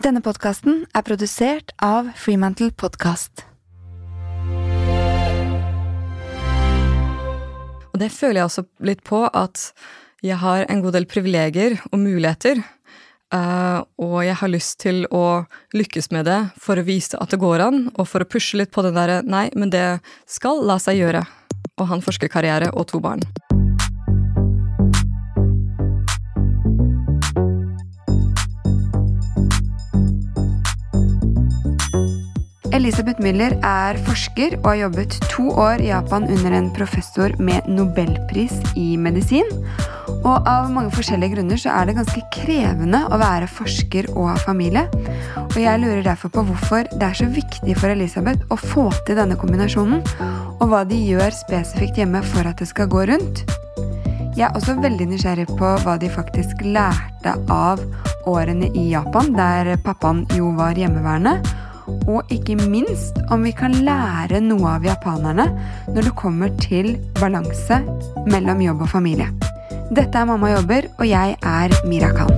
Denne podkasten er produsert av Freemantle Podcast. Og det føler jeg også litt på, at jeg har en god del privilegier og muligheter. eh, og jeg har lyst til å lykkes med det for å vise at det går an, og for å pushe litt på den derre nei, men det skal la seg gjøre. Og ha en forskerkarriere og to barn. Elisabeth Müller er forsker og har jobbet to år i Japan under en professor med nobelpris i medisin. Og av mange forskjellige grunner så er det ganske krevende å være forsker og ha familie. Og jeg lurer derfor på hvorfor det er så viktig for Elisabeth å få til denne kombinasjonen, og hva de gjør spesifikt hjemme for at det skal gå rundt. Jeg er også veldig nysgjerrig på hva de faktisk lærte av årene i Japan, der pappaen jo var hjemmeværende. Og ikke minst om vi kan lære noe av japanerne når det kommer til balanse mellom jobb og familie. Dette er Mamma jobber, og jeg er Mira Khan.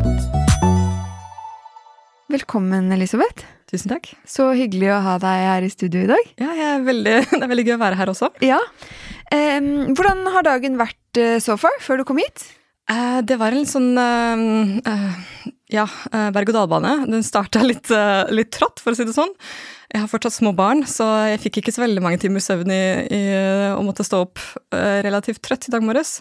Velkommen, Elisabeth. Tusen takk. Så hyggelig å ha deg her i studio i dag. Ja, jeg er veldig, det er veldig gøy å være her også. Ja. Eh, hvordan har dagen vært så far, før du kom hit? Eh, det var en sånn eh, eh, ja, berg-og-dal-bane. Den starta litt, litt trått, for å si det sånn. Jeg har fortsatt små barn, så jeg fikk ikke så veldig mange timer søvn i, i, og måtte stå opp relativt trøtt i dag morges.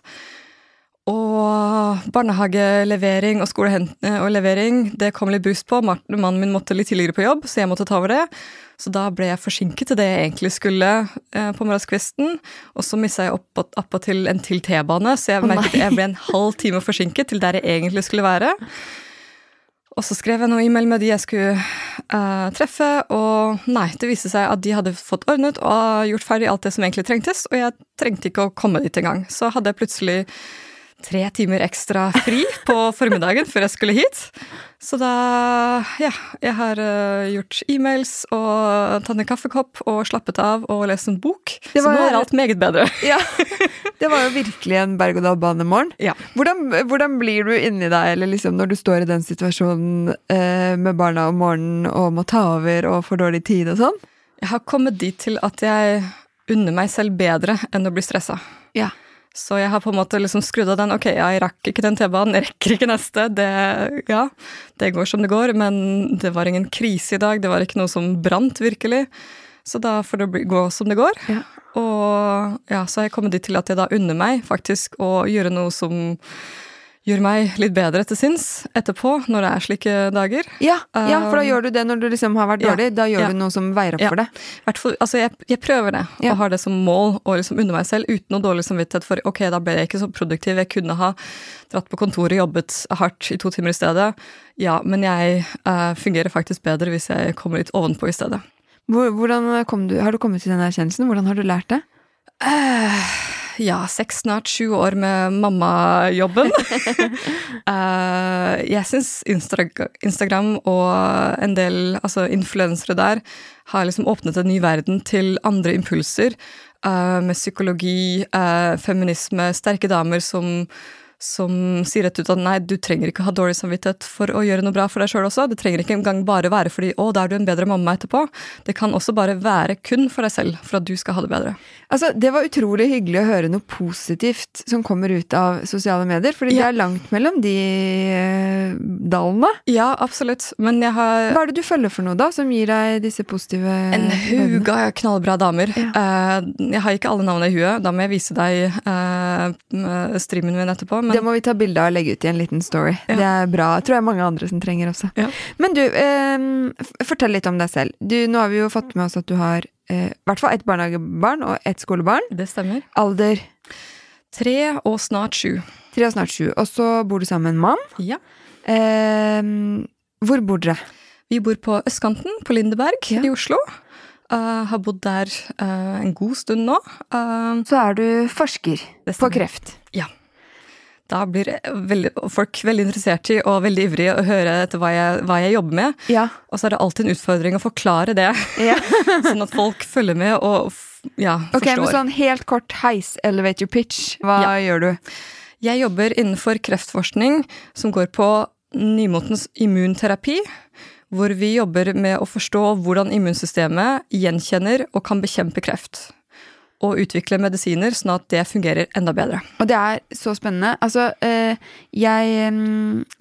Og barnehagelevering og skolehent og levering, det kom litt brust på. Martin, mannen min måtte litt tidligere på jobb, så jeg måtte ta over det. Så da ble jeg forsinket til det jeg egentlig skulle eh, på morgenskvisten. Og så mista jeg attpåtil en til T-bane, så jeg merket nei. jeg ble en halv time forsinket til der jeg egentlig skulle være. Og så skrev jeg noe e-mail med de jeg skulle eh, treffe, og nei, det viste seg at de hadde fått ordnet og gjort ferdig alt det som egentlig trengtes, og jeg trengte ikke å komme dit engang. Så hadde jeg plutselig tre timer ekstra fri på formiddagen før jeg skulle hit. Så da, ja, jeg har eh, gjort e-mails og tatt en kaffekopp og slappet av og lest en bok. Så nå er alt meget bedre. Ja, Det var jo virkelig en berg-og-dal-bane-morgen. Ja. Hvordan, hvordan blir du inni deg eller liksom når du står i den situasjonen eh, med barna om morgenen og må ta over og får dårlig tid og sånn? Jeg har kommet dit til at jeg unner meg selv bedre enn å bli stressa. Ja. Så jeg har på en måte liksom skrudd av den. Ok, jeg rakk ikke den T-banen, jeg rekker ikke neste. Det, ja, det går som det går, men det var ingen krise i dag. Det var ikke noe som brant, virkelig. Så da får det gå som det går. Ja. Og ja, så har jeg kommet dit til at jeg da unner meg faktisk å gjøre noe som gjør meg litt bedre til sinns etterpå, når det er slike dager. Ja, ja, for da gjør du det når du liksom har vært Ja, dårlig. Da gjør ja. du noe som veier opp Ja. for det. Hvertfall, altså jeg, jeg prøver det, Ja. og har det som mål å liksom unne meg selv uten noe dårlig samvittighet for ok, da ble jeg ikke så produktiv, jeg kunne ha dratt på kontoret jobbet hardt i to timer i stedet. Ja, men jeg uh, fungerer faktisk bedre hvis jeg kommer litt ovenpå i stedet. Hvor, hvordan kom du, har du kommet til den erkjennelsen? Hvordan har du lært det? Eh, ja, seks, snart sju år med mammajobben. uh, jeg syns Instagram og en del altså influensere der har liksom åpnet en ny verden til andre impulser. Uh, med psykologi, uh, feminisme, sterke damer som som sier rett ut at nei, du trenger ikke ha dårlig samvittighet for å gjøre noe bra for deg sjøl også. Det trenger ikke engang bare være fordi å, da er du en bedre mamma etterpå. Det kan også bare være kun for deg selv, for at du skal ha det bedre. Altså, Det var utrolig hyggelig å høre noe positivt som kommer ut av sosiale medier. Fordi det er langt mellom de eh, dalene. Ja, absolutt. Men jeg har Hva er det du følger for noe, da, som gir deg disse positive en haug av knallbra damer. Eh, jeg har ikke alle navnene i huet. Da må jeg vise deg eh, streamen min etterpå. Men Det må vi ta bilde av og legge ut i en liten story. Ja. Det er bra. Tror jeg mange andre som trenger også. Ja. Men du, eh, fortell litt om deg selv. Du, nå har vi jo fått med oss at du har eh, i hvert fall ett barnehagebarn og ett skolebarn. det stemmer. Alder Tre og snart sju. tre og snart sju. Og så bor du sammen med en mann. Ja. Eh, hvor bor dere? Vi bor på østkanten, på Lindeberg Ja. i Oslo. Uh, har bodd der uh, en god stund nå. Uh, Så er du forsker på kreft. kreft. Da blir veldig, folk veldig interessert i og veldig ivrige å høre etter hva jeg, hva jeg jobber med. Ja. Og så er det alltid en utfordring å forklare det, ja. sånn at folk følger med og f- forstår. Ok, men sånn helt kort heis elevator pitch. Hva gjør du? Jeg jobber innenfor kreftforskning som går på nymotens immunterapi, hvor vi jobber med å forstå hvordan immunsystemet gjenkjenner og kan bekjempe kreft. Og utvikle medisiner sånn at det fungerer enda bedre. Og det er så spennende. Altså, eh, jeg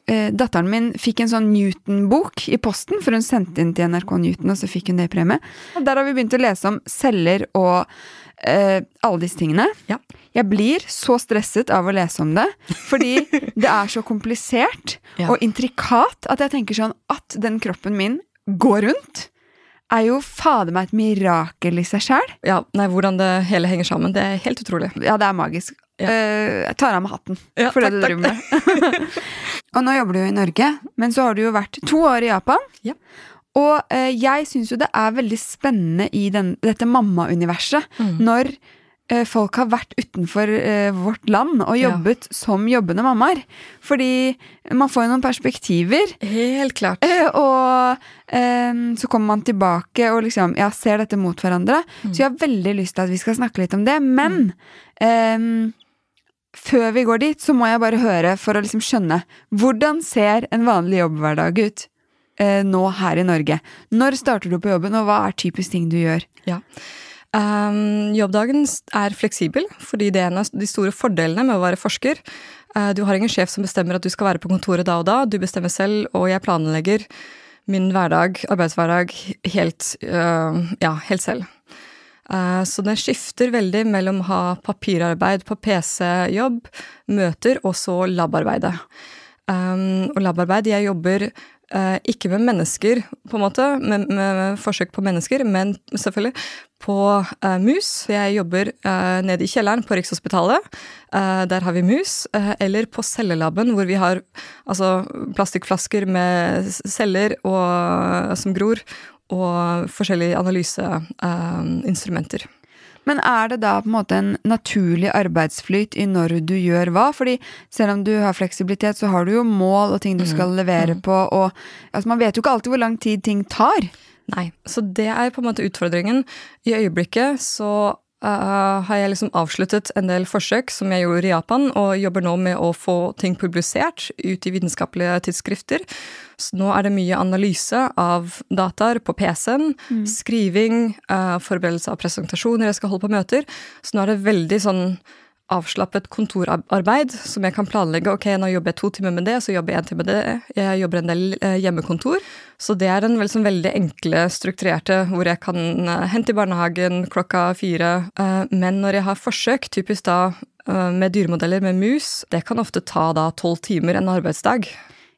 eh, Datteren min fikk en sånn Newton-bok i posten, for hun sendte inn til NRK Newton, og så fikk hun det i premie. Og der har vi begynt å lese om celler og eh, alle disse tingene. Ja. Jeg blir så stresset av å lese om det, fordi det er så komplisert Ja. og intrikat at jeg tenker sånn at den kroppen min går rundt, er jo fader meg et mirakel i seg sjæl. Ja, nei, Hvordan det hele henger sammen, det er helt utrolig. Ja, det er magisk. Ja. Uh, jeg tar av meg hatten Ja, for det takk, du driver med. og nå jobber du jo i Norge, men så har du jo vært to år i Japan. Ja. Og uh, jeg syns jo det er veldig spennende i den, dette mamma-universet Mm. når folk har vært utenfor eh, vårt land og Ja. jobbet som jobbende mammaer. Fordi man får jo noen perspektiver. Helt klart. Eh, Og eh, så kommer man tilbake og liksom, ja, ser dette mot hverandre. Mm. Så jeg har veldig lyst til at vi skal snakke litt om det. Men eh, før vi går dit, så må jeg bare høre for å liksom skjønne. Hvordan ser en vanlig jobbhverdag ut eh, nå her i Norge? Når starter du på jobben, og hva er typisk ting du gjør? Ja. Um, jobbdagen er fleksibel, fordi det er en av de store fordelene med å være forsker. Uh, du har ingen sjef som bestemmer at du skal være på kontoret da og da. Du bestemmer selv, og jeg planlegger min hverdag, arbeidshverdag, helt, uh, ja, helt selv. Uh, så den skifter veldig mellom å ha papirarbeid på PC-jobb, møter, og så labarbeidet. Um, og labarbeid Jeg jobber uh, ikke med mennesker, på en måte, med, med forsøk på mennesker, men selvfølgelig på uh, mus. Jeg jobber uh, nede i kjelleren på Rikshospitalet. Uh, der har vi mus. eller på cellelaben, hvor vi har altså, plastikkflasker med celler og, som gror, og forskjellige analyseinstrumenter. Men er det da på en måte en naturlig arbeidsflyt i når du gjør hva? Fordi selv om du har fleksibilitet, så har du jo mål og ting du skal levere på, og altså, man vet jo ikke alltid hvor lang tid ting tar. Nei, så det er på en måte utfordringen. I øyeblikket så uh, har jeg liksom avsluttet en del forsøk som jeg gjorde i Japan, og jobber nå med å få ting publisert ut i vitenskapelige tidsskrifter. Så nå er det mye analyse av dataer på PC-en, skriving, uh, forberedelse av presentasjoner, jeg skal holde på møter. Så nå er det veldig sånn avslappet kontorarbeid som jeg kan planlegge. Ok, nå jobber jeg to timer med det, så jobber jeg en time med det. Jeg jobber en del eh, hjemmekontor. Så det er den vel, sånn veldig enkle, strukturerte, hvor jeg kan eh, hente i barnehagen klokka fire. Eh, Men når jeg har forsøk, typisk da med dyremodeller med mus, det kan ofte ta da tolv timer en arbeidsdag.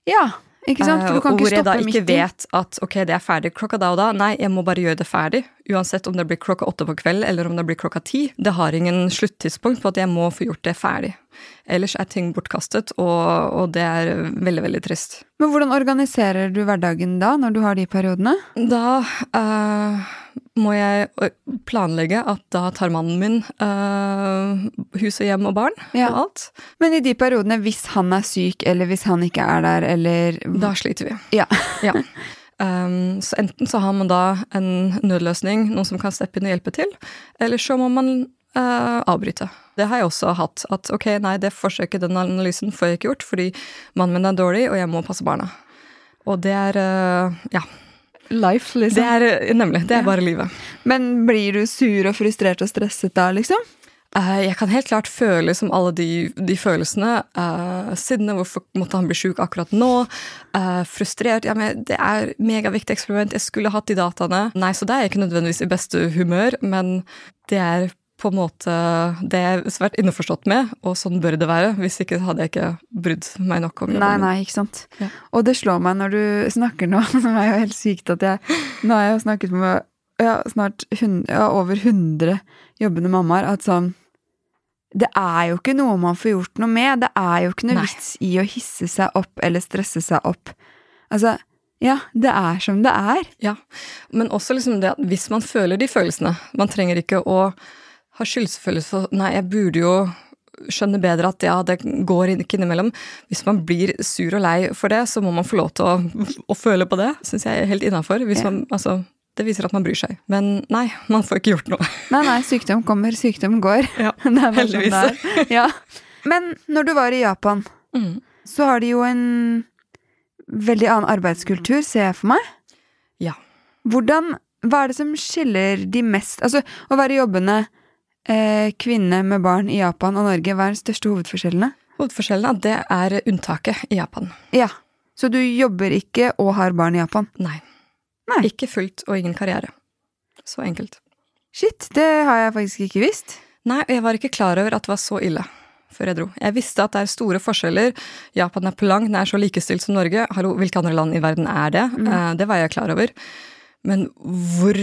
Ja, ikke sant? For du kan Eh, ikke hvor jeg da ikke vet at ok, det er ferdig klokka da og da. Nei, jeg må bare gjøre det ferdig. Uansett om det blir klokka åtte på kveld eller om det blir klokka ti. Det har ingen sluttidspunkt på at jeg må få gjort det ferdig. Ellers er ting bortkastet, og, og det er veldig, veldig trist. Men hvordan organiserer du hverdagen da, når du har de periodene? Da eh, må jeg planlegge at da tar mannen min eh, hus og hjem og barn Ja. og alt. Men i de periodene, hvis han er syk, eller hvis han ikke er der, eller Da sliter vi. Ja. Ja. Um, så enten så har man da en nødløsning, noen som kan steppe inn og hjelpe til, eller så må man Uh, avbryte. Det har jeg også hatt. At ok, nei, det forsøket, den analysen får jeg ikke gjort, fordi mannen min er dårlig, og jeg må passe barna. Og det er uh, Ja. Life, liksom. Det er eh, nemlig. Det er bare livet. Men blir du sur og frustrert og stresset da, liksom? Eh, jeg kan helt klart føle som alle de, de følelsene. Uh, sinne, hvorfor måtte han bli sjuk akkurat nå? Uh, frustrert. Ja, men det er megaviktig eksperiment, jeg skulle hatt de dataene. Nei, så det er jeg ikke nødvendigvis i beste humør, men det er på en måte det er har svært innforstått med, og sånn bør det være. Hvis ikke hadde jeg ikke brydd meg nok om jobben. Nei, nei, ikke sant. Ja. Og det slår meg når du snakker nå, som er jo helt sykt at jeg Nå har jeg jo snakket med ja, snart 100, ja, over 100 jobbende mammaer, at sånn Det er jo ikke noe man får gjort noe med. Det er jo ikke noe Nei. vits i å hisse seg opp eller stresse seg opp. Altså, ja, det er som det er. Ja, men også liksom det at hvis man føler de følelsene Man trenger ikke å ha skyldfølelse for Nei, jeg burde jo skjønne bedre at ja, det går ikke innimellom. Hvis man blir sur og lei for det, så må man få lov til å, å føle på det. Syns jeg er helt innafor. Ja. Altså, det viser at man bryr seg. Men nei, man får ikke gjort noe. Nei, nei, sykdom kommer, sykdom går. Ja, heldigvis. det. Ja. Men når du var i Japan, Mm. så har de jo en veldig annen arbeidskultur, ser jeg for meg. Ja. Hvordan, hva er det som skiller de mest Altså, å være jobbende eh, kvinne med barn i Japan og Norge, hva er de største hovedforskjellene? Hovedforskjellen er det er unntaket i Japan. Ja, så du jobber ikke og har barn i Japan? Nei. Nei. Ikke fullt og ingen karriere. Så enkelt. Shit, det har jeg faktisk ikke visst. Nei, og jeg var ikke klar over at det var så ille før jeg dro. Jeg visste at det er store forskjeller. Japan er på langt nær så likestilt som Norge. Hallo, hvilke andre land i verden er det? Mm. det var jeg klar over. Men hvor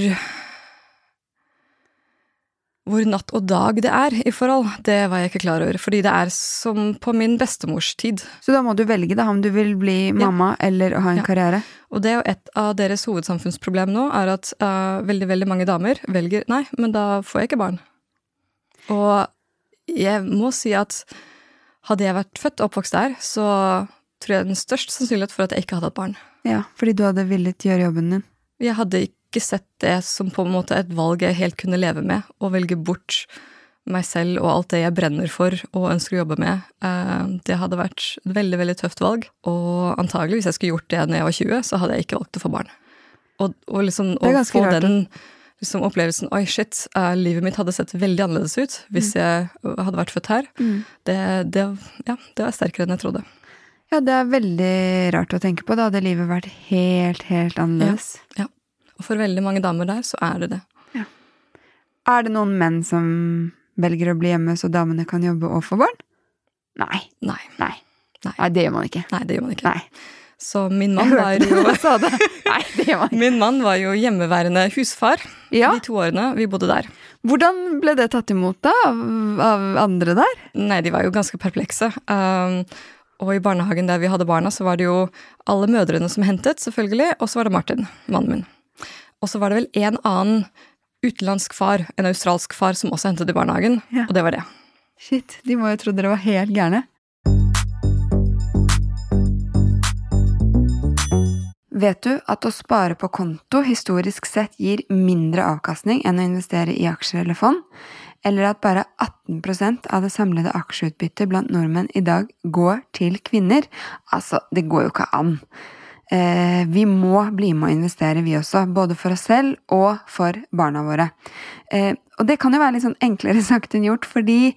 hvor natt og dag det er i forhold, det var jeg ikke klar over. Fordi det er som på min bestemors tid. Så da må du velge da, om du vil bli mamma eller ha en Ja. karriere. Og det er jo et av deres hovedsamfunnsproblem nå, er at uh, veldig, veldig mange damer velger nei, men da får jeg ikke barn. Og jeg må si at hadde jeg vært født og oppvokst der, så tror jeg den største sannsynlighet for at jeg ikke hadde hatt barn. Ja, fordi du hadde villet gjøre jobben din. Jeg hadde ikke sett det som på en måte et valg jeg helt kunne leve med, å velge bort meg selv og alt det jeg brenner for og ønsker å jobbe med. Eh, Det hadde vært et veldig, veldig tøft valg, og antagelig hvis jeg skulle gjort det når jeg var 20, så hadde jeg ikke valgt å få barn. Og, og liksom å få rart, den liksom opplevelsen Oi, shit, eh, livet mitt hadde sett veldig annerledes ut hvis jeg hadde vært født her. Det, det, ja, det var sterkere enn jeg trodde. Ja, det er veldig rart å tenke på. Da hadde livet vært helt, helt annerledes. Ja. Og for veldig mange damer der, så er det det. Er det noen menn som velger å bli hjemme så damene kan jobbe og få barn? Nei. Nei. Nei. Nei. Nei, det gjør man ikke. Nei, det gjør man ikke. Nei. Så min mann var jo. Nei. Min mann var jo hjemmeværende husfar Ja. de to årene vi bodde der. Hvordan ble det tatt imot da, av, av andre der? Nei, de var jo ganske perplekse. Um, og i barnehagen der vi hadde barna, så var det jo alle mødrene som hentet, selvfølgelig, og så var det Martin, mannen min. Og så var det vel en annen utenlandsk far, en australsk far, som også hentet i barnehagen, Ja. og det var det. Shit, de må jo tro dere var helt gærne. Vet du at å spare på konto historisk sett gir mindre avkastning enn å investere i aksjer eller fond? Eller at bare 18% av det samlede aksjeutbyttet blant nordmenn i dag går til kvinner? Altså, det går jo ikke an. Eh, vi må bli med å investere, vi også. Både for oss selv og for barna våre. Eh, og det kan jo være litt sånn enklere sagt enn gjort, fordi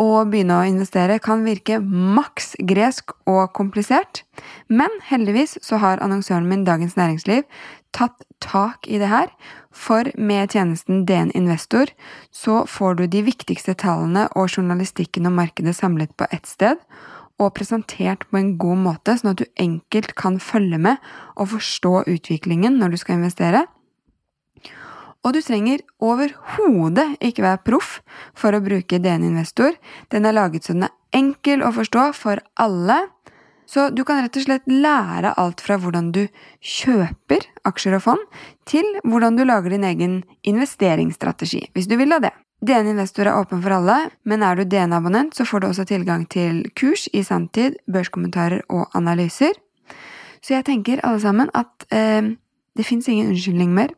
å begynne å investere kan virke maks gresk og komplisert. Men heldigvis så har annonsøren min Dagens Næringsliv tatt tak i det her, for med tjenesten DN Investor så får du de viktigste tallene og journalistikken om markedet samlet på ett sted, og presentert på en god måte, sånn at du enkelt kan følge med og forstå utviklingen når du skal investere. Og du trenger overhodet ikke være proff for å bruke DN Investor. Den er laget så den er enkel å forstå for alle. Så du kan rett og slett lære alt fra hvordan du kjøper aksjer og fond, til hvordan du lager din egen investeringsstrategi, hvis du vil ha det. DN Investor er åpen for alle, men er du DN-abonnent, så får du også tilgang til kurs i sanntid, børskommentarer og analyser. Så jeg tenker alle sammen at eh, det fins ingen unnskyldning mer.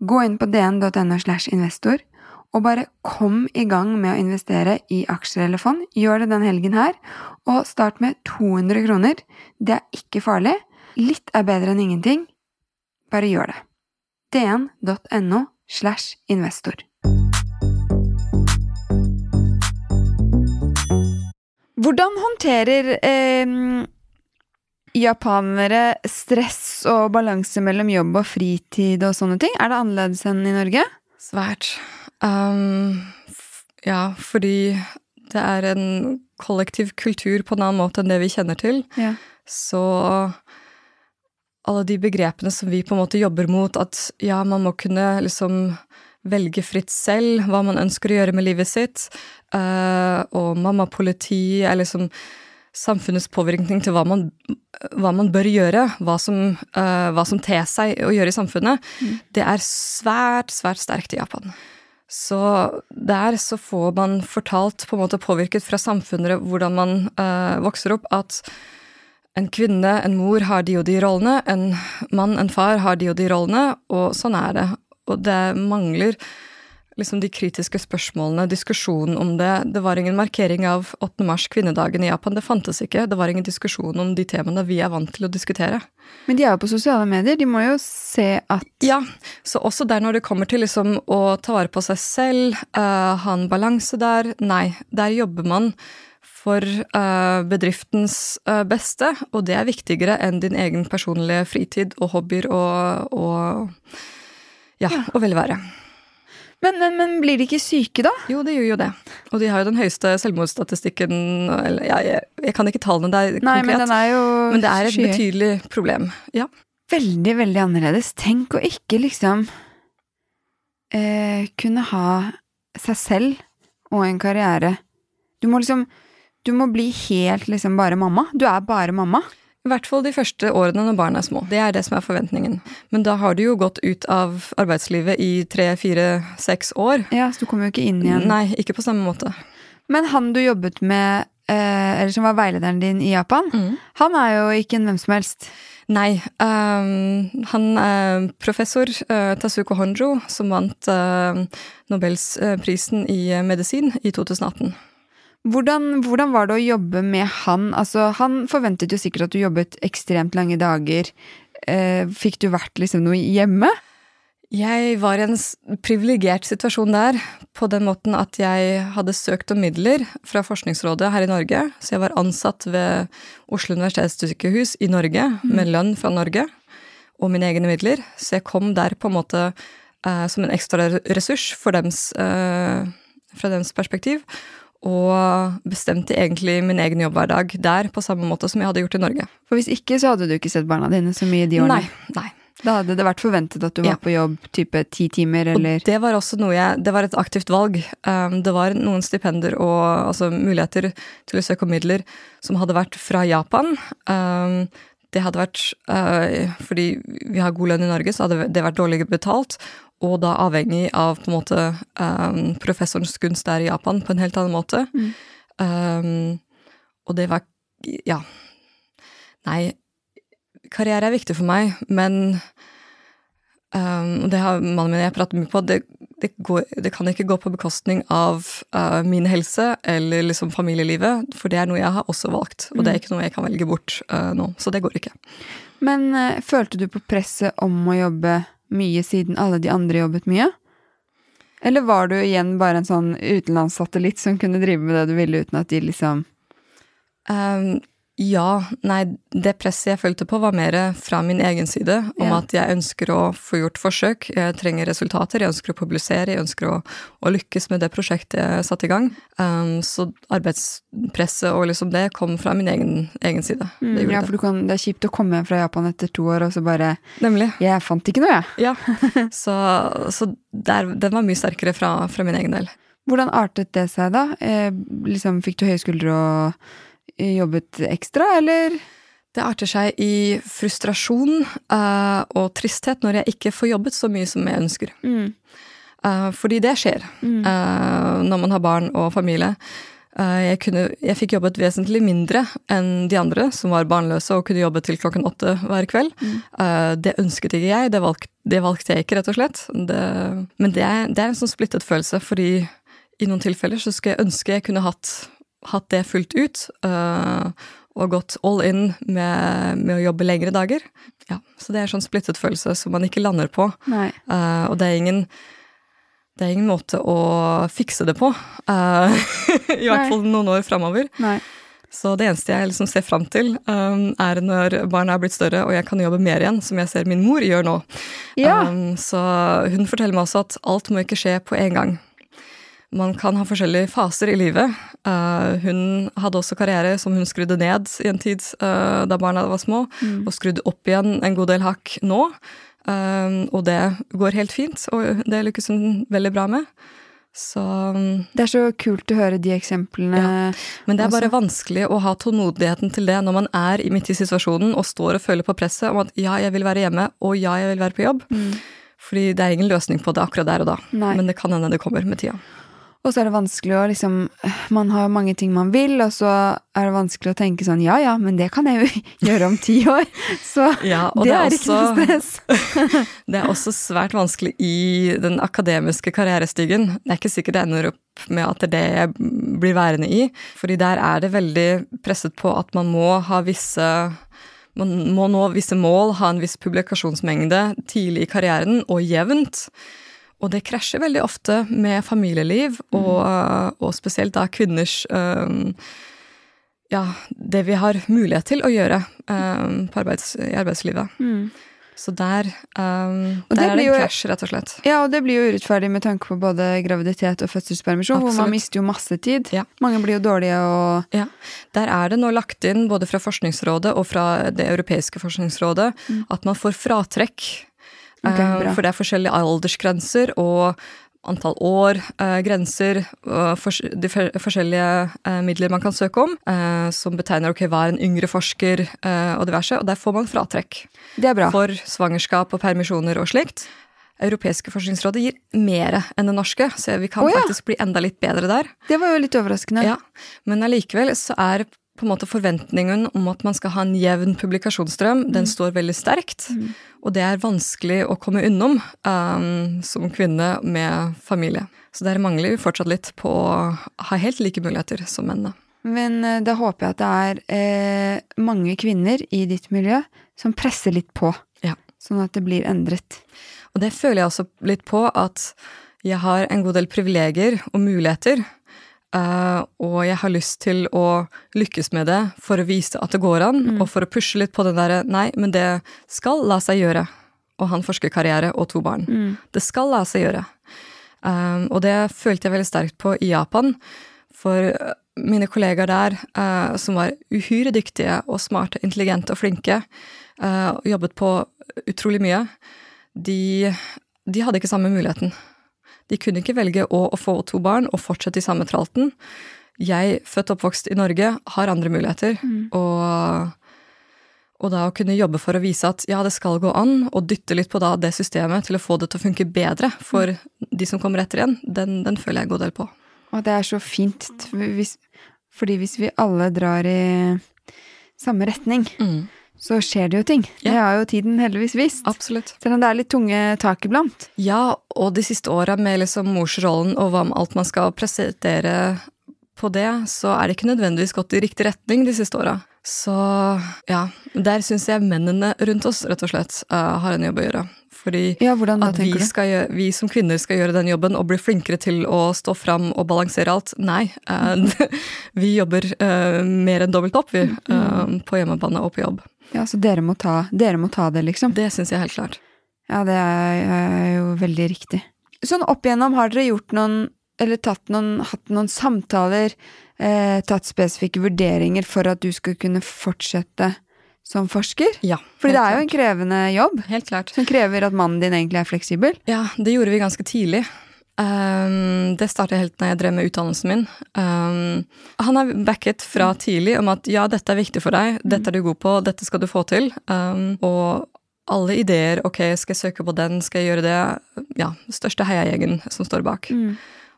Gå inn på dn.no slash investor, og bare kom i gang med å investere i aksjer eller fond. Gjør det den helgen her, og start med 200 kroner. Det er ikke farlig. Litt er bedre enn ingenting. Bare gjør det. dn.no slash investor. Hvordan håndterer eh, japanere stress og balanse mellom jobb og fritid og sånne ting? Er det annerledes enn i Norge? Svært. Um, ja, fordi det er en kollektiv kultur på en annen måte enn det vi kjenner til. Ja. Så alle de begrepene som vi på en måte jobber mot, at ja, man må kunne liksom velge fritt selv hva man ønsker å gjøre med livet sitt, eh, og mammapoliti er liksom samfunnets påvirkning til hva man, hva man bør gjøre, hva som, eh, hva som ter seg å gjøre i samfunnet, det er svært, svært sterkt i Japan. Så der så får man fortalt, på en måte påvirket fra samfunnet, hvordan man uh, vokser opp, at en kvinne, en mor, har de og de rollene, en mann, en far, har de og de rollene, og sånn er det. Og det mangler liksom de kritiske spørsmålene, diskusjonen om det. Det var ingen markering av 8. mars, kvinnedagen i Japan. Det fantes ikke. Det var ingen diskusjon om de temaene vi er vant til å diskutere. Men de er jo på sosiale medier. De må jo se at Ja, så også der når det kommer til liksom å ta vare på seg selv, uh, ha en balanse der Nei, der jobber man for uh, bedriftens uh, beste, og det er viktigere enn din egen personlige fritid og hobbyer og, og ja, ja. og velvære. Men, men, men, blir de ikke syke, da? Jo, de gjør jo det. Og de har jo den høyeste selvmordsstatistikken eller, jeg, jeg, kan ikke tallene der Nei, konkret, men, den er jo men det er et skyet. betydelig problem. Ja. Veldig, veldig annerledes. Tenk å ikke liksom eh, kunne ha seg selv og en karriere. Du må liksom Du må bli helt liksom bare mamma. Du er bare mamma. I hvert fall de første årene når barna er små. Det er det som er forventningen. Men da har du jo gått ut av arbeidslivet i tre, fire, seks år. Ja, Så du kommer jo ikke inn igjen. Nei, ikke på samme måte. Men han du jobbet med, eh, eller som var veilederen din i Japan, mm. han er jo ikke en hvem som helst. Nei. Um, han er professor uh, Tasuko Honjo, som vant uh, Nobelsprisen i medisin i 2018. Hvordan, hvordan, var det å jobbe med han? Altså, han forventet jo sikkert at du jobbet ekstremt lange dager. Eh, fikk du vært liksom noe hjemme? Jeg var i en privilegert situasjon der, på den måten at jeg hadde søkt om midler fra Forskningsrådet her i Norge. Så jeg var ansatt ved Oslo universitetssykehus i Norge, mm. med lønn fra Norge, og mine egne midler. Så jeg kom der på en måte eh, som en ekstra ressurs dems, eh, fra deres perspektiv og bestemte egentlig min egen jobbhverdag der på samme måte som jeg hadde gjort i Norge. For hvis ikke, så hadde du ikke sett barna dine så mye de årene? Nei. nei. Da hadde det vært forventet at du var ja. på jobb type ti timer, eller Og det var også noe jeg Det var et aktivt valg. Um, det var noen stipender og altså, muligheter til å søke om midler som hadde vært fra Japan. Um, det hadde vært uh, Fordi vi har god lønn i Norge, så hadde det vært dårligere betalt og da avhengig av på en måte um, professorens gunst der i Japan på en helt annen måte. Mm. Um, og det var Ja. Nei, karriere er viktig for meg, men um, det har mannen min jeg prater mye på, det, det, går, det, kan ikke gå på bekostning av uh, min helse eller liksom familielivet, for det er noe jeg har også valgt, og det er mm. ikke noe jeg kan velge bort uh, nå. Så det går ikke. Men uh, følte du på presset om å jobbe mye siden alle de andre jobbet mye? Eller var du igjen bare en sånn utenlandssatellitt som kunne drive med det du ville uten at de liksom um, ja. Nei, det presset jeg følte på, var mer fra min egen side. Om ja. at jeg ønsker å få gjort forsøk, jeg trenger resultater, jeg ønsker å publisere, jeg ønsker å, å lykkes med det prosjektet jeg satte i gang. Um, så arbeidspresset og liksom det kom fra min egen, egen side. Mm, ja, for kan, det er kjipt å komme hjem fra Japan etter to år og så bare Nemlig. Jeg fant ikke noe, jeg. Ja. Så, så der, den var mye sterkere fra, fra min egen del. Hvordan artet det seg, da? Eh, liksom, fikk du høye skuldre og jobbet ekstra, eller? Det arter seg i frustrasjon uh, og tristhet når jeg ikke får jobbet så mye som jeg ønsker. Mm. Uh, fordi det skjer mm. uh, når man har barn og familie. Jeg, kunne, jeg, fikk jobbet vesentlig mindre enn de andre som var barnløse og kunne jobbe til klokken åtte hver kveld. Mm. det ønsket ikke jeg, det, valg, det, valgte jeg ikke, rett og slett. Det, men det er, det er en sånn splittet følelse, fordi i noen tilfeller så skulle jeg ønske jeg kunne hatt hatt det fullt ut uh, og gått all in med, med, å jobbe lengre dager. Ja, så det er en sånn splittet følelse som man ikke lander på. Uh, og det er ingen det er ingen måte å fikse det på. Uh, I hvert fall noen år framover. Så det eneste jeg liksom ser fram til, um, er når barna er blitt større og jeg kan jobbe mer igjen, som jeg ser min mor gjør nå. Ja. Um, så hun forteller meg også at alt må ikke skje på en gang man kan ha forskjellige faser i livet. Uh, hun hadde også karriere som hun skrudde ned i en tid uh, da barna var små, mm. og skrudde opp igjen en god del hakk nå. Uh, og det går helt fint, og det lykkes hun veldig bra med. Så um, Det er så kult å høre de eksemplene. Ja. Men det er bare vanskelig å ha tålmodigheten til det når man er midt i situasjonen og står og føler på presset om at ja, jeg vil være hjemme, og ja, jeg vil være på jobb. Mm. Fordi det er ingen løsning på det akkurat der og da. Nei. Men det kan hende det kommer med tida. Og så er det vanskelig å liksom Man har mange ting man vil, og så er det vanskelig å tenke sånn Ja ja, men det kan jeg jo gjøre om ti år. Så Ja, det, det er ikke noe stress. Det er også svært vanskelig i den akademiske karrierestigen. Det er ikke sikkert det ender opp med at det er det jeg blir værende i. Fordi der er det veldig presset på at man må ha visse man må nå visse mål, ha en viss publikasjonsmengde tidlig i karrieren, og jevnt. Og det krasjer veldig ofte med familieliv, og, og spesielt da kvinners øhm, Ja, det vi har mulighet til å gjøre på arbeids, i arbeidslivet. Så der, det der er det en krasj, rett og slett. Ja, og det blir jo urettferdig med tanke på både graviditet og fødselspermisjon, hvor man mister jo masse tid. Ja. Mange blir jo dårlige og Ja, Der er det nå lagt inn, både fra Forskningsrådet og fra Det europeiske forskningsrådet, at man får fratrekk. Mm. Ok, Eh. For det er forskjellige aldersgrenser og antall år, eh, grenser, de forskjellige eh, midler man kan søke om, som betegner ok, hva er en yngre forsker og diverse, og der får man fratrekk Det er bra. for svangerskap og permisjoner og slikt. Europeiske forskningsrådet gir mer enn det norske, så vi kan oh, ja. faktisk bli enda litt bedre der. Det var jo litt overraskende. Ja, men allikevel så er på en måte forventningen om at man skal ha en jevn publikasjonsstrøm, den står veldig sterkt. Og det er vanskelig å komme unnom um, som kvinne med familie. Så der mangler vi fortsatt litt på å ha helt like muligheter som mennene. Men eh, da håper jeg at det er eh, mange kvinner i ditt miljø som presser litt på, Ja. sånn at det blir endret. Og det føler jeg også litt på at jeg har en god del privilegier og muligheter. Eh, og jeg har lyst til å lykkes med det for å vise at det går an, og for å pushe litt på den derre Nei, men det skal la seg gjøre å ha en forskerkarriere og to barn. Det skal la seg gjøre. Um, og det følte jeg veldig sterkt på i Japan. For uh, mine kollegaer der, uh, som var uhyre dyktige og smarte, intelligente og flinke, uh, og jobbet på utrolig mye, de, de hadde ikke samme muligheten. De kunne ikke velge å, å få to barn og fortsette i samme tralten. Jeg, født og oppvokst i Norge, har andre muligheter. Og, og da å kunne jobbe for å vise at ja, det skal gå an, og dytte litt på da det systemet til å få det til å funke bedre for de som kommer etter igjen, den, den føler jeg en god del på. Og det er så fint, hvis, fordi hvis vi alle drar i samme retning, så skjer det jo ting. Det Ja. har jo tiden heldigvis vist. Absolutt. Selv om det er litt tunge tak iblant. Ja, og de siste åra med liksom morsrollen og hva med alt man skal prestere på det, så er det ikke nødvendigvis gått i riktig retning de siste åra. Så ja, der syns jeg mennene rundt oss rett og slett eh, har en jobb å gjøre. Fordi Ja, hvordan da, at vi, skal gjøre, vi som kvinner skal gjøre den jobben og bli flinkere til å stå fram og balansere alt. Nei. eh, vi jobber eh, mer enn dobbelt opp, vi. eh, på hjemmebane og på jobb. Ja, så dere må ta, dere må ta det, liksom. Det syns jeg helt klart. Ja, det er, jo veldig riktig. Sånn opp igjennom, har dere gjort noen, eller tatt noen, hatt noen samtaler, eh, tatt spesifikke vurderinger for at du skal kunne fortsette som forsker? Ja. Fordi det er er jo en krevende jobb. Helt klart. som krever at mannen din egentlig er fleksibel. Ja, det gjorde vi ganske tidlig. Um, det startet helt når jeg drev med utdannelsen min. Um, han har backet fra tidlig om at ja, dette er viktig for deg, dette er du god på, dette skal du få til. Um, og alle ideer, ok, skal jeg søke på den, skal jeg gjøre det? Ja, største heiagjengen som står bak.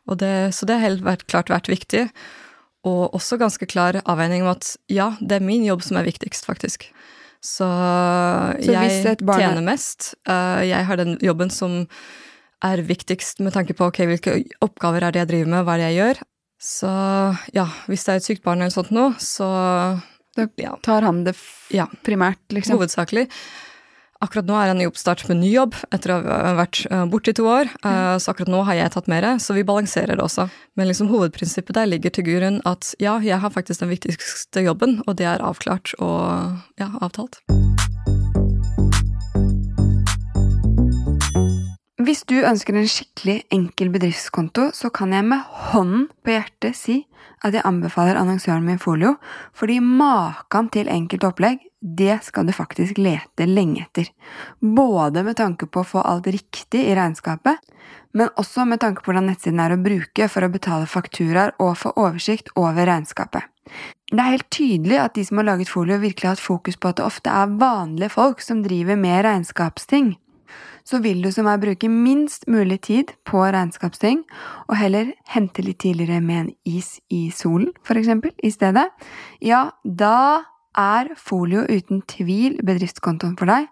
Og det, så det har helt vært, klart vært viktig. Og også ganske klar avveining om at ja, det er min jobb som er viktigst, faktisk. Så, Så jeg et barn er- tjener mest. Uh, jeg har den jobben som er viktigst med tanke på ok, hvilke oppgaver er det jeg driver med, hva er det jeg gjør. Så ja, hvis det er et sykt barn eller sånt noe, så Da ja, tar han det ja, primært, liksom. hovedsakelig. Akkurat nå er han i oppstart med ny jobb etter å ha vært eh, borte i to år. eh, Så akkurat nå har jeg tatt mer, så vi balanserer det også. Men liksom hovedprinsippet der ligger til grunn at ja, jeg har faktisk den viktigste jobben, og det er avklart og ja, avtalt. Hvis du ønsker en skikkelig enkel bedriftskonto, så kan jeg med hånden på hjertet si at jeg anbefaler annonsøren min Folio, fordi maken til enkelt opplegg, det skal du faktisk lete lenge etter. Både med tanke på å få alt riktig i regnskapet, men også med tanke på hvordan nettsiden er å bruke for å betale fakturaer og få oversikt over regnskapet. Det er helt tydelig at de som har laget Folio, virkelig har hatt fokus på at det ofte er vanlige folk som driver med regnskapsting. Så vil du som meg bruke minst mulig tid på regnskapsting, og heller hente litt tidligere med en is i solen, for eksempel, i stedet, ja, da er Folio uten tvil bedriftskontoen for deg.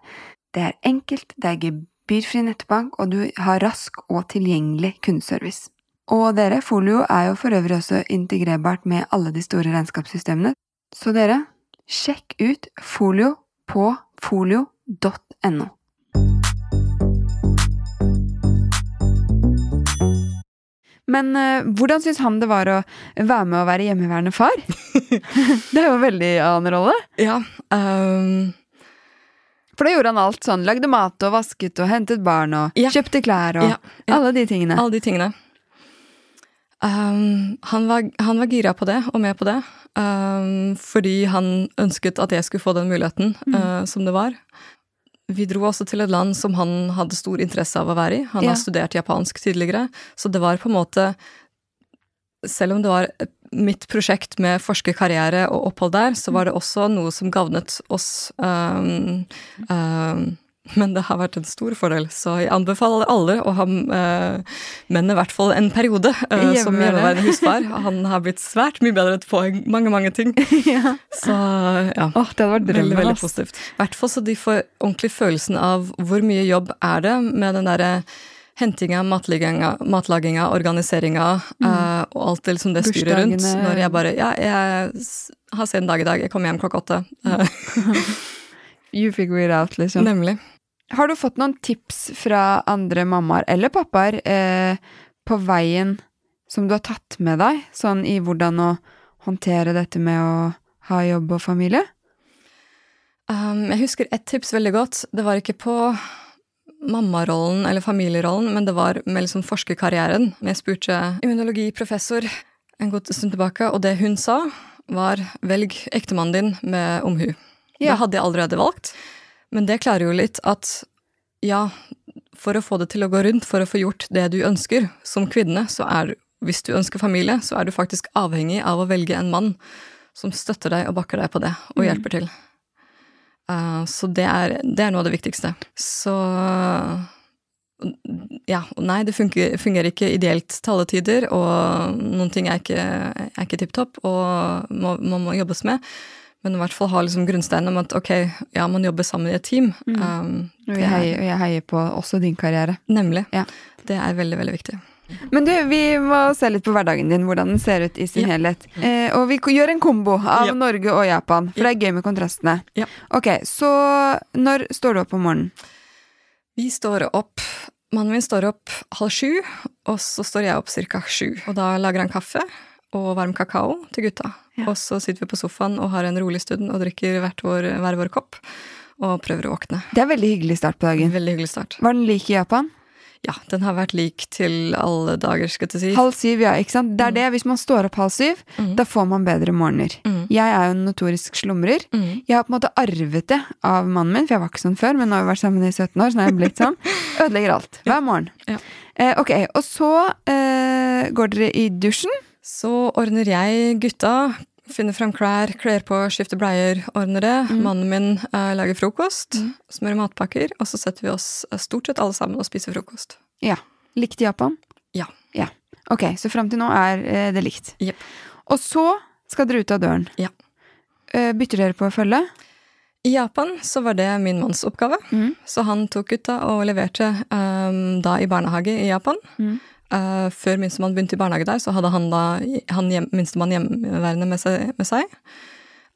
Det er enkelt, det er gebyrfri nettbank, og du har rask og tilgjengelig kundeservice. Og dere, Folio er jo for øvrig også integrerbart med alle de store regnskapssystemene, så dere, sjekk ut Folio på folio.no. Men uh, hvordan syns han det var å være med å være hjemmeværende far? det er jo en veldig annen rolle. Ja. Um... For da gjorde han alt sånn. Lagde mat og vasket og hentet barn og Ja. kjøpte klær og Ja, ja. alle de tingene. alle de tingene. Um, han, var, han var gira på det, og med på det, um, fordi han ønsket at jeg skulle få den muligheten eh, som det var. Vi dro også til et land som han hadde stor interesse av å være i. Han Ja. har studert japansk tidligere, så det var på en måte Selv om det var mitt prosjekt med forskerkarriere og opphold der, så var det også noe som gavnet oss. um, ehm, men det har vært en stor fordel, så jeg anbefaler alle å ha eh, menn i hvert fall en periode eh, som Hjemmeværende. husfar. Han har blitt svært mye bedre på mange, mange ting. ja. Så ja. Oh, det hadde vært drømmen. veldig veldig positivt. I hvert fall så de får ordentlig følelsen av hvor mye jobb er det med den derre hentinga, matlaginga, matlaginga organiseringa eh, og alt det, liksom det styret rundt. Når jeg bare Ja, jeg har sen dag i dag, jeg kommer hjem klokka åtte. Eh, You figure it out, liksom. nemlig. Har du fått noen tips fra andre mammaer eller pappaer eh, på veien som du har tatt med deg, sånn i hvordan å håndtere dette med å ha jobb og familie? Um, jeg husker ett tips veldig godt. Det var ikke på mammarollen eller familierollen, men det var med liksom forskerkarrieren. Jeg spurte immunologiprofessor en god stund tilbake, og det hun sa, var velg ektemannen din med omhu. Ja. Det hadde jeg allerede valgt, men det klarer jo litt at ja, for å få det til å gå rundt, for å få gjort det du ønsker som kvinne, så er hvis du ønsker familie, så er du faktisk avhengig av å velge en mann som støtter deg og bakker deg på det, og Mm. hjelper til. Uh, så det er, det er noe av det viktigste. Så ja, og nei, det fungerer, fungerer ikke ideelt til alle tider, og noen ting er ikke, er ikke tipp topp og må, må, må jobbes med. Men i hvert fall ha liksom grunnsteinen om at ok, ja, man jobber sammen i et team. Mm. Um, Og jeg er- heier, og jeg heier på også din karriere. Nemlig. Ja. Det er veldig, veldig viktig. Men du, vi må se litt på hverdagen din, hvordan den ser ut i sin Ja. helhet. Eh, og vi gjør en kombo av Ja. Norge og Japan, for det er gøy med kontrastene. Ja. Ok, så når står du opp om morgenen? Vi står opp Mannen min står opp halv sju, og så står jeg opp ca. sju. Og da lager han kaffe og varm kakao til gutta. Ja. Og så sitter vi på sofaen og har en rolig stund og drikker vår, hver vår kopp. Og prøver å våkne. Det er veldig hyggelig start på dagen. Veldig hyggelig start. Var den lik i Japan? Ja, den har vært lik til alle dager, skal jeg si. Halv syv, ja, ikke sant? Det er det, hvis man står opp halv syv, Mm. da får man bedre morgener. Mm. Jeg er jo en notorisk slumrer. Mm. Jeg har på en måte arvet det av mannen min, for jeg var ikke sånn før, men nå har vi vært sammen i 17 år, så nå har jeg blitt sånn. Ødelegger alt. Hver morgen. Ja. Eh, ok, og så eh, går dere i dusjen. Så ordner jeg gutta. Finner frem klær, kler på, skifter bleier, ordner det. Mm. Mannen min eh, lager frokost, Mm. smører matpakker, og så setter vi oss eh, stort sett alle sammen og spiser frokost. Ja. Likt i Japan? Ja. ja. Ok, så fram til nå er eh, det likt. Yep. Og så skal dere ut av døren. Ja. Eh, bytter dere på å følge? I Japan så var det min manns oppgave, Mm. så han tok gutta og leverte um, da i barnehage i Japan. Mm. Eh, før minstemann begynte i barnehage der, så hadde han da han hjem, minstemann hjemmeværende med seg. Med seg.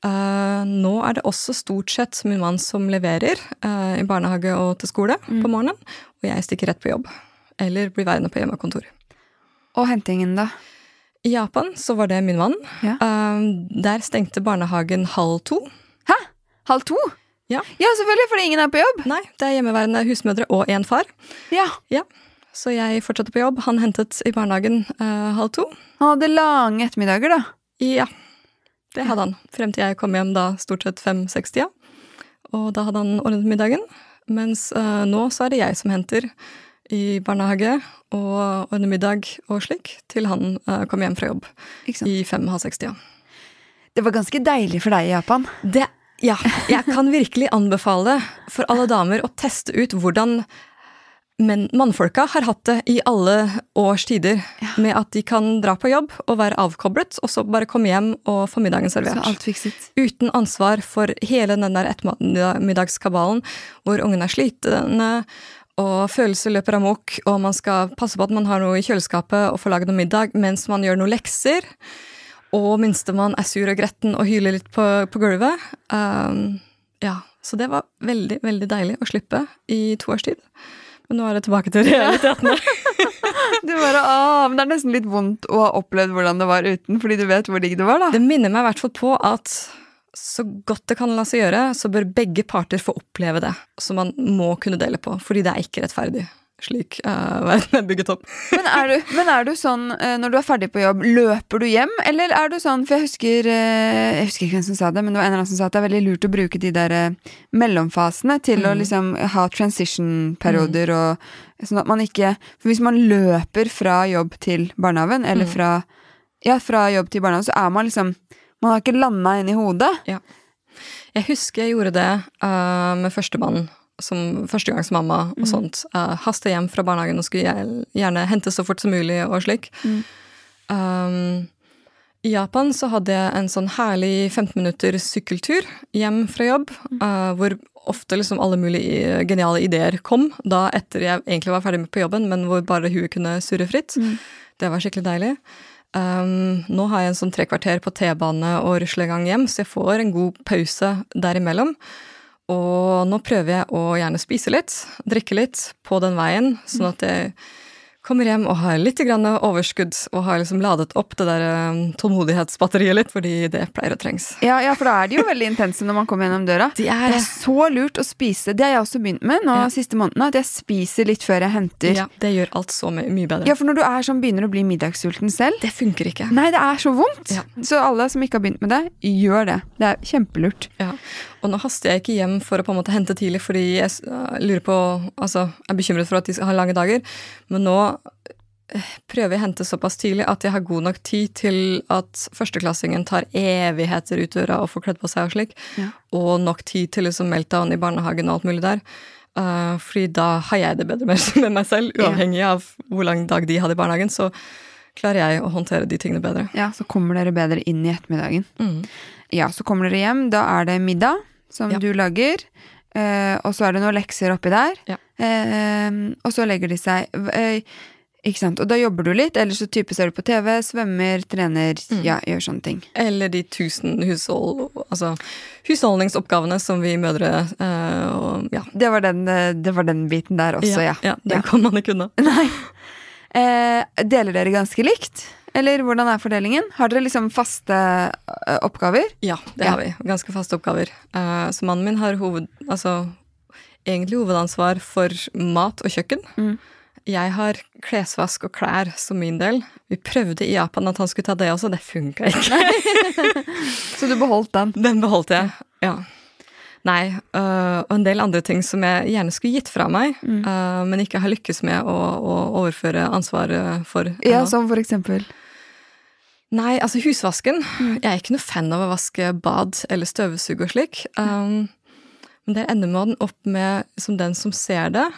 Uh, nå er det også stort sett min mann som leverer uh, i barnehage og til skole Mm. på morgenen, og jeg stikker rett på jobb. Eller blir værende på hjemmekontor. Og hentingen, da? I Japan så var det min mann. Ja. Der stengte barnehagen halv to. Hæ? Halv to? Ja. ja, selvfølgelig, fordi ingen er på jobb. Nei, det er hjemmeværende husmødre og én far. Ja. Ja. Så jeg fortsatte på jobb. Han hentet i barnehagen eh, halv to. Han hadde lange ettermiddager, da. Ja, det hadde han. Frem til jeg kom hjem da stort sett fem-seks-tida. Og da hadde han ordnet middagen. Mens eh, nå så er det jeg som henter i barnehage og ordner middag og slik, til han eh, kommer hjem fra jobb i fem-halv seks-tida. Det var ganske deilig for deg i Japan. Det, ja, jeg kan virkelig anbefale for alle damer å teste ut hvordan Men mannfolka har hatt det i alle års tider, med at de kan dra på jobb og være avkoblet, og så bare komme hjem og få middagen Så alt fikset. Uten ansvar for hele den der ettermiddagskabalen, hvor ungen er slitne, og følelser løper amok, og man skal passe på at man har noe i kjøleskapet og får lage noe middag mens man gjør noen lekser. Og minstemann er sur og gretten og hyler litt på, på gulvet. Um, ja, Så det var veldig, veldig deilig å slippe i to års tid. Men nå er det tilbake til realitetene. Du bare, ah, men Det er nesten litt vondt å ha opplevd hvordan det var uten, fordi du vet hvor digg det var. da. Det minner meg i hvert fall på at så godt det kan la seg gjøre, så bør begge parter få oppleve det. Som man må kunne dele på, fordi det er ikke rettferdig. Slik uh, verden er bygget opp. Men er, du, men er du sånn eh, når du er ferdig på jobb, løper du hjem? Eller er du sånn, for jeg husker eh, Jeg husker ikke hvem som sa det, men det var en eller annen som sa at det er veldig lurt å bruke de der mellomfasene til å liksom ha transition-perioder og Sånn at man ikke For hvis man løper fra jobb til barnehagen, eller fra Ja, fra jobb til barnehagen, så er man liksom Man har ikke landa inn i hodet. Jeg husker jeg gjorde det uh, med førstemann som førstegangsmamma og sånt. Uh, haste hjem fra barnehagen og skulle gjerne hente så fort som mulig og slik. Um, I Japan så hadde jeg en sånn herlig 15 minutter sykkeltur hjem fra jobb, uh, hvor ofte liksom alle mulige geniale ideer kom, da etter jeg egentlig var ferdig med på jobben, men hvor bare huet kunne surre fritt. Det var skikkelig deilig. Um, nå har jeg en sånn tre kvarter på T-bane og ruslegang hjem, så jeg får en god pause derimellom. Og nå prøver jeg å gjerne spise litt, drikke litt på den veien, sånn at jeg kommer hjem og har litt overskudd og har liksom ladet opp det der um, tålmodighetsbatteriet litt, fordi det pleier å trengs. Ja, ja, for da er de jo veldig intense når man kommer gjennom døra. De er Det er så lurt å spise. Det har jeg også begynt med nå Ja. siste månedene. At jeg spiser litt før jeg henter. Ja, det gjør alt så my mye bedre. Ja, for når du er sånn, begynner å bli middagssulten selv Det funker ikke. Nei, det er så vondt! Ja. Så alle som ikke har begynt med det, gjør det. Det er kjempelurt. Ja. Og nå haster jeg ikke hjem for å på en måte hente tidlig, fordi jeg øh, lurer på, altså, er bekymret for at de skal ha lange dager. Men nå prøver jeg å hente såpass tidlig at jeg har god nok tid til at førsteklassingen tar evigheter ut døra og får kledd på seg og slik. Ja. Og nok tid til liksom meltdown i barnehagen og alt mulig der. Uh, fordi da har jeg det bedre med, meg selv, Ja. uavhengig av hvor lang dag de hadde i barnehagen. Så klarer jeg å håndtere de tingene bedre. Ja, Så kommer dere bedre inn i ettermiddagen. Mm. Ja, så kommer dere hjem. Da er det middag som Ja. du lager. Eh, og så er det noen lekser oppi der. Ja. Eh, og så legger de seg eh, Ikke sant. Og da jobber du litt, eller så type ser du på TV, svømmer, trener, Mm. ja, gjør sånne ting. Eller de tusen hushold, altså, husholdningsoppgavene som vi mødre eh, og, ja. Det var den, eh, det var den biten der også, ja. ja, Den Ja. kan man ikke unna. Nei. Eh, deler dere ganske likt? Eller hvordan er fordelingen? Har dere liksom faste eh, oppgaver? Ja, det Ja. har vi. Ganske faste oppgaver. Uh, så mannen min har hoved, altså, egentlig hovedansvar for mat og kjøkken. Mm. Jeg har klesvask og klær som min del. Vi prøvde i Japan at han skulle ta det også, det funka ikke. Så du beholdt den? Den beholdt jeg. Ja. Nei, øh, og en del andre ting som jeg gjerne skulle gitt fra meg, Mm. øh, men ikke har lykkes med å, å overføre ansvaret for. Ja, ennå. som for eksempel? Nei, altså husvasken. Mm. Jeg er ikke noe fan av å vaske bad eller støvsuge og slik. Um, men det ender man opp med som den som ser det,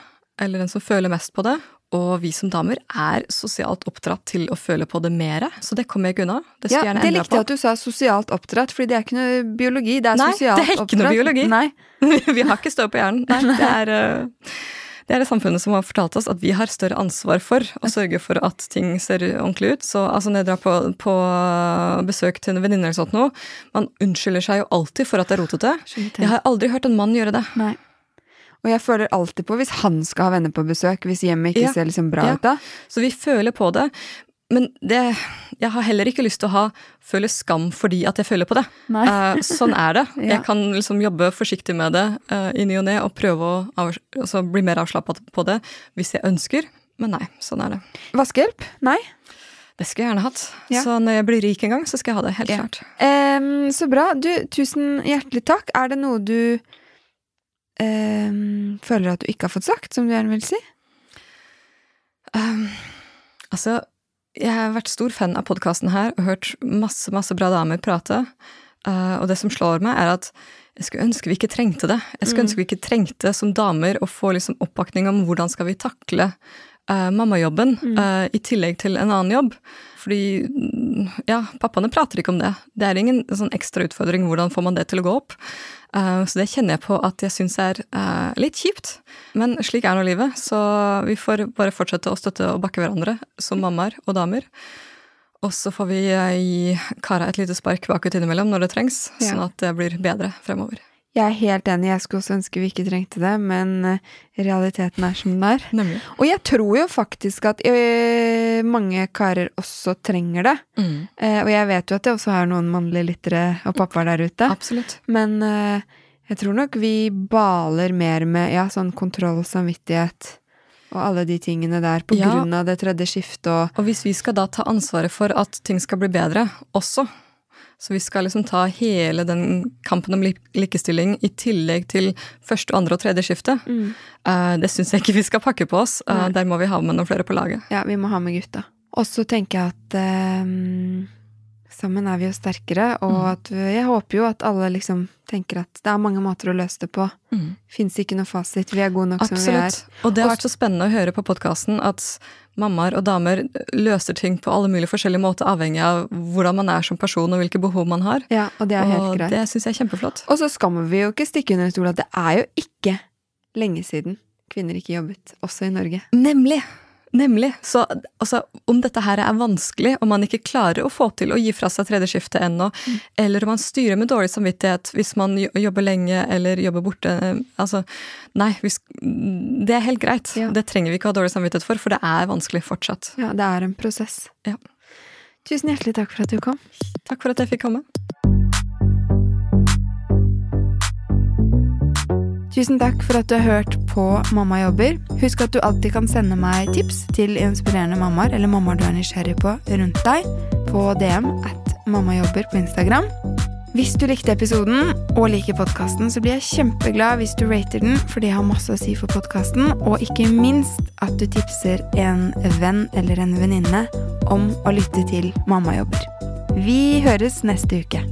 eller den som føler mest på det. Og vi som damer er sosialt oppdratt til å føle på det mer, så det kommer jeg ikke unna. Det Ja, det likte jeg at du sa sosialt oppdratt, fordi det er ikke noe biologi. Det er Nei, sosialt det er ikke oppdratt. noe biologi. Nei. vi har ikke støv på hjernen. Nei, det er, øh, det er det samfunnet som har fortalt oss at vi har større ansvar for å sørge for at ting ser ordentlig ut. Så altså, når jeg drar på, på besøk til en venninne eller sånt noe, man unnskylder seg jo alltid for at det er rotete. Jeg har aldri hørt en mann gjøre det. Nei. Og jeg føler alltid på hvis han skal ha venner på besøk, hvis hjemmet ikke Ja. ser liksom bra Ja. ut da. Så vi føler på det. Men det, jeg har heller ikke lyst til å ha, føle skam fordi at jeg føler på det. Eh, sånn er det. Ja. Jeg kan liksom jobbe forsiktig med det uh, i ny og ne og prøve å av, altså bli mer avslappa på det hvis jeg ønsker. Men nei, sånn er det. Vaskehjelp? Nei. Det skulle jeg gjerne hatt. Ja. Så når jeg blir rik en gang, så skal jeg ha det. Helt Ja. klart. Em, så bra. Du, tusen hjertelig takk. Er det noe du em, føler at du ikke har fått sagt, som du gjerne vil si? Um, altså, jeg har vært stor fan av podkasten her og hørt masse, masse bra damer prate. Uh, og det som slår meg, er at jeg skulle ønske vi ikke trengte det. Jeg skulle ønske vi ikke trengte som damer å få liksom oppbakning om hvordan skal vi takle uh, mammajobben uh, i tillegg til en annen jobb. Fordi mm, ja, pappaene prater ikke om det. Det er ingen sånn ekstra utfordring. Hvordan får man det til å gå opp? Uh, så det kjenner jeg på at jeg syns er litt kjipt. Men slik er nå livet, så vi får bare fortsette å støtte og bakke hverandre som mammaer og damer. Og så får vi gi kara et lite spark bakut innimellom når det trengs, ja. sånn at det blir bedre fremover. Jeg er helt enig, jeg skulle også ønske vi ikke trengte det, men eh, realiteten er som den er. Nemlig. Og jeg tror jo faktisk at øh, mange karer også trenger det. Mm. Eh, og jeg vet jo at jeg også har noen mannlige lyttere og pappaer der ute. Absolutt. Men øh, jeg tror nok vi baler mer med ja, sånn kontroll, samvittighet og alle de tingene der på ja. grunn av det tredje skiftet og Og hvis vi skal da ta ansvaret for at ting skal bli bedre også, så vi skal liksom ta hele den kampen om likestilling i tillegg til første, andre og tredje skiftet, mm. uh, det syns jeg ikke vi skal pakke på oss. Uh, der må vi ha med noen flere på laget. Ja, vi må ha med gutta. Og så tenker jeg at um sammen er vi jo sterkere, og mm. at jeg håper jo at alle liksom tenker at det er mange måter å løse det på. Mm. Fins ikke noe fasit. Vi er gode nok Absolutt. som vi er. Og det har vært så spennende å høre på podkasten at mammaer og damer løser ting på alle mulige forskjellige måter, avhengig av hvordan man er som person og hvilke behov man har. Ja, Og det er helt og greit. det syns jeg er kjempeflott. Og så skal vi jo ikke stikke under stol at det er jo ikke lenge siden kvinner ikke jobbet, også i Norge. Nemlig! Nemlig. Så altså, om dette her er vanskelig, om man ikke klarer å få til å gi fra seg tredje skifte ennå, mm. eller om man styrer med dårlig samvittighet hvis man jobber lenge eller jobber borte Altså, nei, det er helt greit. Ja. Det trenger vi ikke ha dårlig samvittighet for, for det er vanskelig fortsatt. Ja, det er en prosess. Ja. Tusen hjertelig takk for at du kom. Takk for at jeg fikk komme. Tusen takk for at du har hørt på Mamma jobber. Husk at du alltid kan sende meg tips til inspirerende mammaer eller mammaer du er nysgjerrig på rundt deg, på DM at mammajobber på Instagram. Hvis du likte episoden og liker podkasten, så blir jeg kjempeglad hvis du rater den, for det har masse å si for podkasten, og ikke minst at du tipser en venn eller en venninne om å lytte til Mammajobber. Vi høres neste uke.